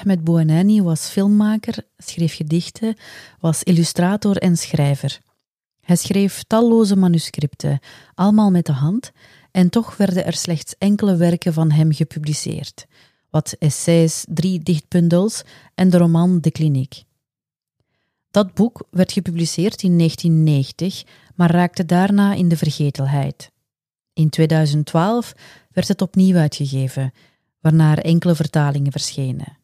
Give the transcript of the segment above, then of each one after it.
Ahmed Bouanani was filmmaker, schreef gedichten, was illustrator en schrijver. Hij schreef talloze manuscripten, allemaal met de hand, en toch werden er slechts enkele werken van hem gepubliceerd. Wat essays, drie dichtbundels en de roman De Kliniek. Dat boek werd gepubliceerd in 1990, maar raakte daarna in de vergetelheid. In 2012 werd het opnieuw uitgegeven, waarna enkele vertalingen verschenen.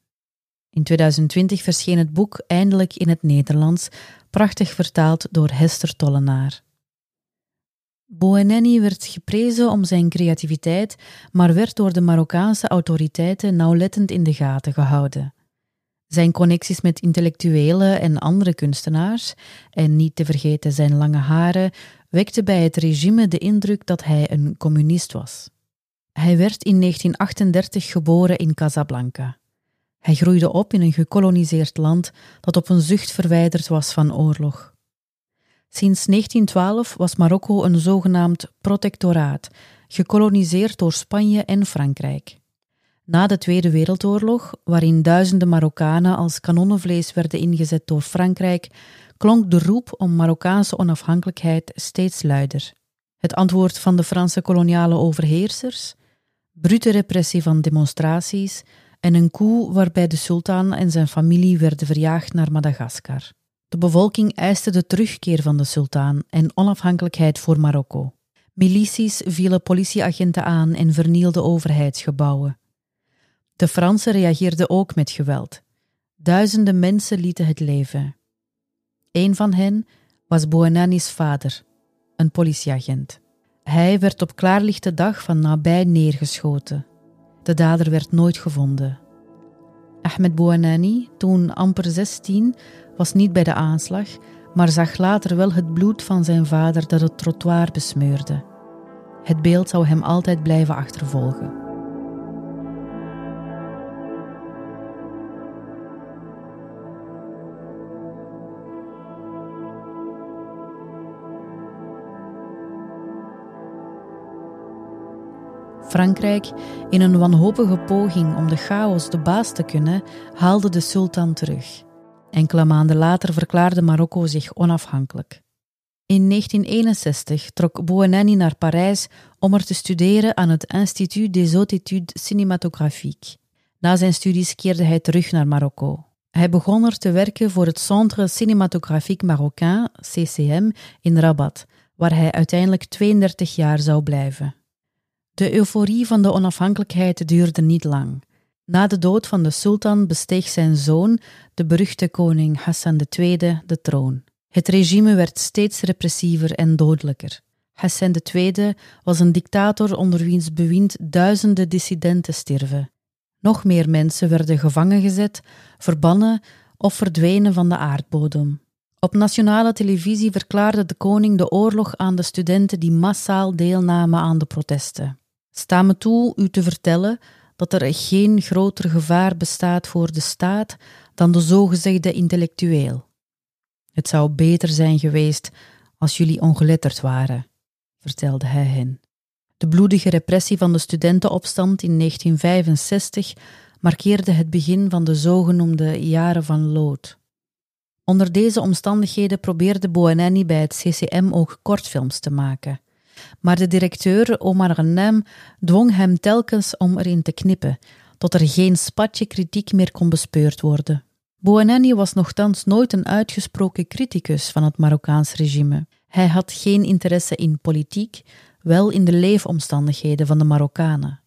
In 2020 verscheen het boek eindelijk in het Nederlands, prachtig vertaald door Hester Tollenaar. Boeneni werd geprezen om zijn creativiteit, maar werd door de Marokkaanse autoriteiten nauwlettend in de gaten gehouden. Zijn connecties met intellectuelen en andere kunstenaars, en niet te vergeten zijn lange haren, wekten bij het regime de indruk dat hij een communist was. Hij werd in 1938 geboren in Casablanca. Hij groeide op in een gekoloniseerd land dat op een zucht verwijderd was van oorlog. Sinds 1912 was Marokko een zogenaamd protectoraat, gekoloniseerd door Spanje en Frankrijk. Na de Tweede Wereldoorlog, waarin duizenden Marokkanen als kanonnenvlees werden ingezet door Frankrijk, klonk de roep om Marokkaanse onafhankelijkheid steeds luider. Het antwoord van de Franse koloniale overheersers, brute repressie van demonstraties en een coup waarbij de sultan en zijn familie werden verjaagd naar Madagaskar. De bevolking eiste de terugkeer van de sultan en onafhankelijkheid voor Marokko. Milities vielen politieagenten aan en vernielden overheidsgebouwen. De Fransen reageerden ook met geweld. Duizenden mensen lieten het leven. Een van hen was Bouanani's vader, een politieagent. Hij werd op klaarlichte dag van nabij neergeschoten. De dader werd nooit gevonden. Ahmed Bouanani, toen amper 16, was niet bij de aanslag, maar zag later wel het bloed van zijn vader dat het trottoir besmeurde. Het beeld zou hem altijd blijven achtervolgen. Frankrijk, in een wanhopige poging om de chaos de baas te kunnen, haalde de sultan terug. Enkele maanden later verklaarde Marokko zich onafhankelijk. In 1961 trok Bouanani naar Parijs om er te studeren aan het Institut des Hautes Études Cinématographiques. Na zijn studies keerde hij terug naar Marokko. Hij begon er te werken voor het Centre Cinématographique Marocain, CCM, in Rabat, waar hij uiteindelijk 32 jaar zou blijven. De euforie van de onafhankelijkheid duurde niet lang. Na de dood van de sultan besteeg zijn zoon, de beruchte koning Hassan II, de troon. Het regime werd steeds repressiever en dodelijker. Hassan II was een dictator onder wiens bewind duizenden dissidenten stierven. Nog meer mensen werden gevangen gezet, verbannen of verdwenen van de aardbodem. Op nationale televisie verklaarde de koning de oorlog aan de studenten die massaal deelnamen aan de protesten. Sta me toe u te vertellen dat er geen groter gevaar bestaat voor de staat dan de zogezegde intellectueel. Het zou beter zijn geweest als jullie ongeletterd waren, vertelde hij hen. De bloedige repressie van de studentenopstand in 1965 markeerde het begin van de zogenoemde jaren van lood. Onder deze omstandigheden probeerde Boanani bij het CCM ook kortfilms te maken. Maar de directeur, Omar Ghanem, dwong hem telkens om erin te knippen, tot er geen spatje kritiek meer kon bespeurd worden. Bouanani was nogthans nooit een uitgesproken criticus van het Marokkaans regime. Hij had geen interesse in politiek, wel in de leefomstandigheden van de Marokkanen.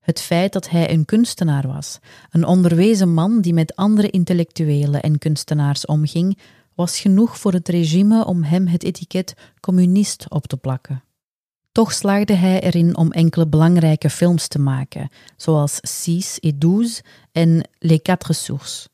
Het feit dat hij een kunstenaar was, een onderwezen man die met andere intellectuelen en kunstenaars omging, was genoeg voor het regime om hem het etiket communist op te plakken. Toch slaagde hij erin om enkele belangrijke films te maken, zoals Six et Douze en Les Quatre Sources.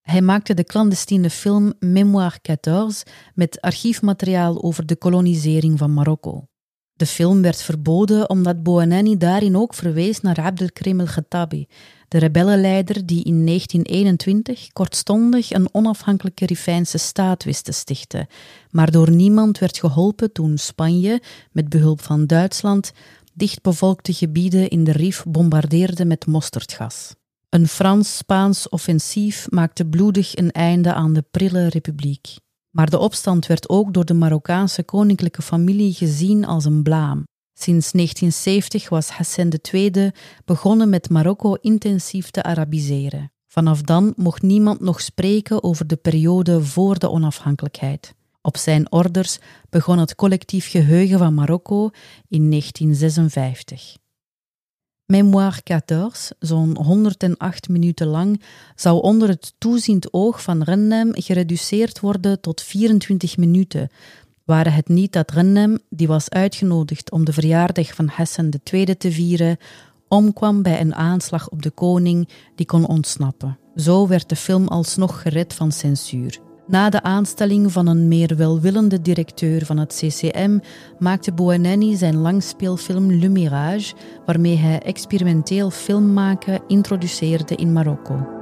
Hij maakte de clandestine film Mémoire 14 met archiefmateriaal over de kolonisering van Marokko. De film werd verboden omdat Bouanani daarin ook verwees naar Abdelkrim el-Khattabi, de rebellenleider die in 1921 kortstondig een onafhankelijke Rifijnse staat wist te stichten, maar door niemand werd geholpen toen Spanje, met behulp van Duitsland, dichtbevolkte gebieden in de Rif bombardeerde met mosterdgas. Een Frans-Spaans offensief maakte bloedig een einde aan de prille republiek. Maar de opstand werd ook door de Marokkaanse koninklijke familie gezien als een blaam. Sinds 1970 was Hassan II begonnen met Marokko intensief te Arabiseren. Vanaf dan mocht niemand nog spreken over de periode voor de onafhankelijkheid. Op zijn orders begon het collectief geheugen van Marokko in 1956. Mémoire 14, zo'n 108 minuten lang, zou onder het toeziend oog van Rennem gereduceerd worden tot 24 minuten, waren het niet dat Rennem, die was uitgenodigd om de verjaardag van Hassan II te vieren, omkwam bij een aanslag op de koning die kon ontsnappen. Zo werd de film alsnog gered van censuur. Na de aanstelling van een meer welwillende directeur van het CCM maakte Boaneni zijn langspeelfilm Le Mirage, waarmee hij experimenteel filmmaken introduceerde in Marokko.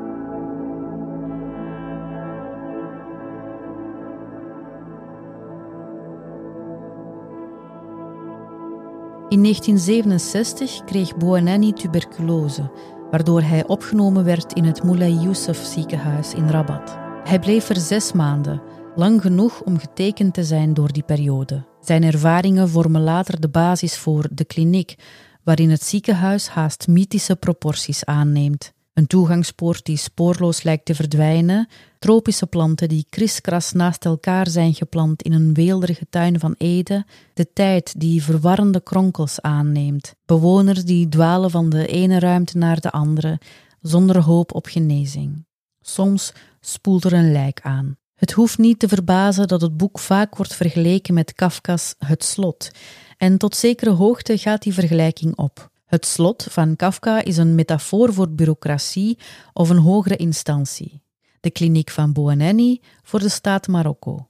In 1967 kreeg Boaneni tuberculose, waardoor hij opgenomen werd in het Moulay Youssef ziekenhuis in Rabat. Hij bleef er zes maanden, lang genoeg om getekend te zijn door die periode. Zijn ervaringen vormen later de basis voor de kliniek, waarin het ziekenhuis haast mythische proporties aanneemt. Een toegangspoort die spoorloos lijkt te verdwijnen, tropische planten die kriskras naast elkaar zijn geplant in een weelderige tuin van Ede, de tijd die verwarrende kronkels aanneemt, bewoners die dwalen van de ene ruimte naar de andere, zonder hoop op genezing. Soms spoelt er een lijk aan. Het hoeft niet te verbazen dat het boek vaak wordt vergeleken met Kafka's Het Slot, en tot zekere hoogte gaat die vergelijking op. Het slot van Kafka is een metafoor voor bureaucratie of een hogere instantie. De kliniek van Boaneni voor de staat Marokko.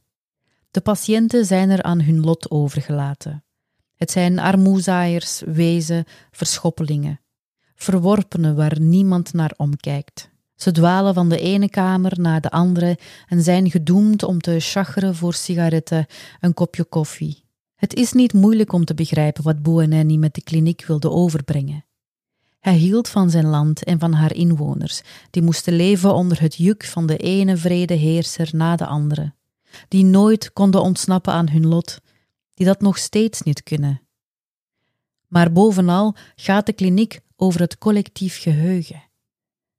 De patiënten zijn er aan hun lot overgelaten. Het zijn armoezaaiers, wezen, verschoppelingen. Verworpenen waar niemand naar omkijkt. Ze dwalen van de ene kamer naar de andere en zijn gedoemd om te chageren voor sigaretten, een kopje koffie. Het is niet moeilijk om te begrijpen wat Boueneni met de kliniek wilde overbrengen. Hij hield van zijn land en van haar inwoners, die moesten leven onder het juk van de ene vrede heerser na de andere, die nooit konden ontsnappen aan hun lot, die dat nog steeds niet kunnen. Maar bovenal gaat de kliniek over het collectief geheugen.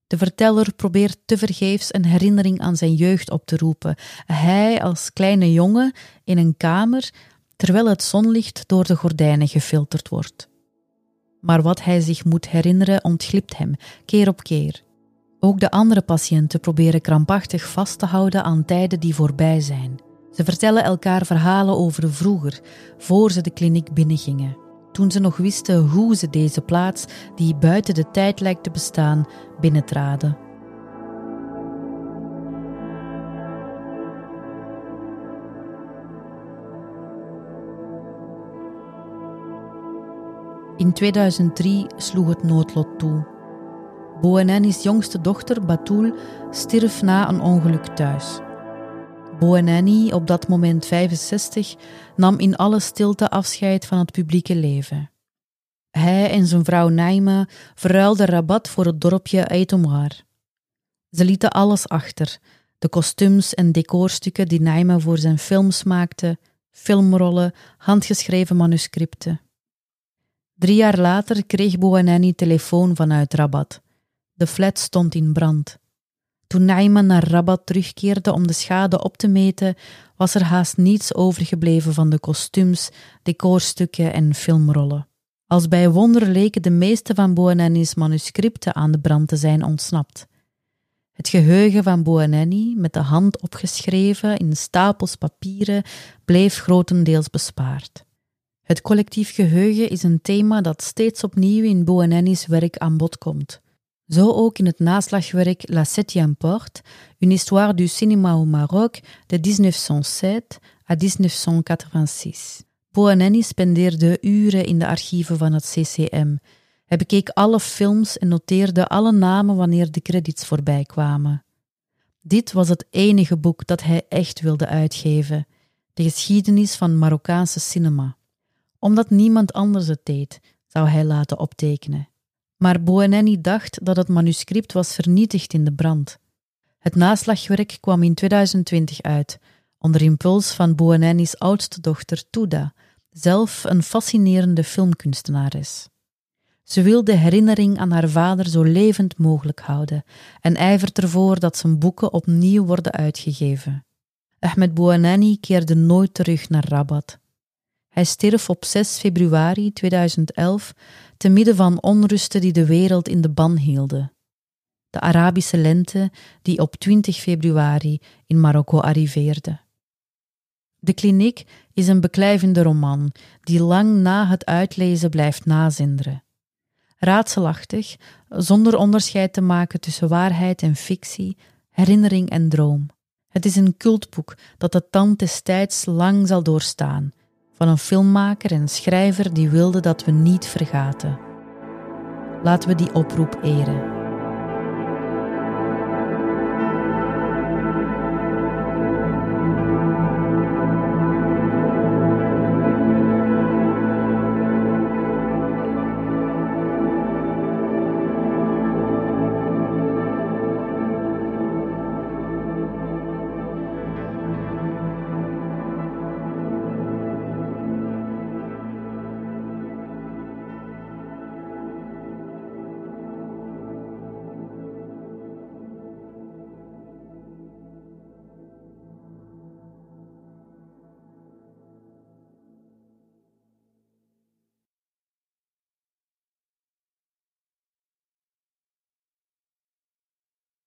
De verteller probeert tevergeefs een herinnering aan zijn jeugd op te roepen. Hij als kleine jongen in een kamer terwijl het zonlicht door de gordijnen gefilterd wordt. Maar wat hij zich moet herinneren ontglipt hem, keer op keer. Ook de andere patiënten proberen krampachtig vast te houden aan tijden die voorbij zijn. Ze vertellen elkaar verhalen over vroeger, voor ze de kliniek binnengingen toen ze nog wisten hoe ze deze plaats, die buiten de tijd lijkt te bestaan, binnentraden. In 2003 sloeg het noodlot toe. Boeneni's jongste dochter, Batul, stierf na een ongeluk thuis. Boeneni, op dat moment 65, nam in alle stilte afscheid van het publieke leven. Hij en zijn vrouw Naima verruilden Rabat voor het dorpje Aitomar. Ze lieten alles achter: de kostuums en decorstukken die Naima voor zijn films maakte, filmrollen, handgeschreven manuscripten. Drie jaar later kreeg Boanani telefoon vanuit Rabat. De flat stond in brand. Toen Naima naar Rabat terugkeerde om de schade op te meten, was er haast niets overgebleven van de kostuums, decorstukken en filmrollen. Als bij wonder leken de meeste van Boanani's manuscripten aan de brand te zijn ontsnapt. Het geheugen van Boanani, met de hand opgeschreven in stapels papieren, bleef grotendeels bespaard. Het collectief geheugen is een thema dat steeds opnieuw in Boanani's werk aan bod komt. Zo ook in het naslagwerk La Septième Porte, une histoire du cinéma au Maroc de 1907 à 1986. Boaneni spendeerde uren in de archieven van het CCM. Hij bekeek alle films en noteerde alle namen wanneer de credits voorbij kwamen. Dit was het enige boek dat hij echt wilde uitgeven: de geschiedenis van Marokkaanse cinema. Omdat niemand anders het deed, zou hij laten optekenen. maar Boeneni dacht dat het manuscript was vernietigd in de brand. Het naslagwerk kwam in 2020 uit, onder impuls van Boeneni's oudste dochter Tuda, zelf een fascinerende filmkunstenares. Ze wil de herinnering aan haar vader zo levend mogelijk houden en ijvert ervoor dat zijn boeken opnieuw worden uitgegeven. Ahmed Bouanani keerde nooit terug naar Rabat. Hij stierf op 6 februari 2011 te midden van onrusten die de wereld in de ban hielden. De Arabische lente die op 20 februari in Marokko arriveerde. De kliniek is een beklijvende roman die lang na het uitlezen blijft nazinderen. Raadselachtig, zonder onderscheid te maken tussen waarheid en fictie, herinnering en droom. Het is een cultboek dat de tand des tijds lang zal doorstaan, van een filmmaker en schrijver die wilde dat we niet vergaten. Laten we die oproep eren.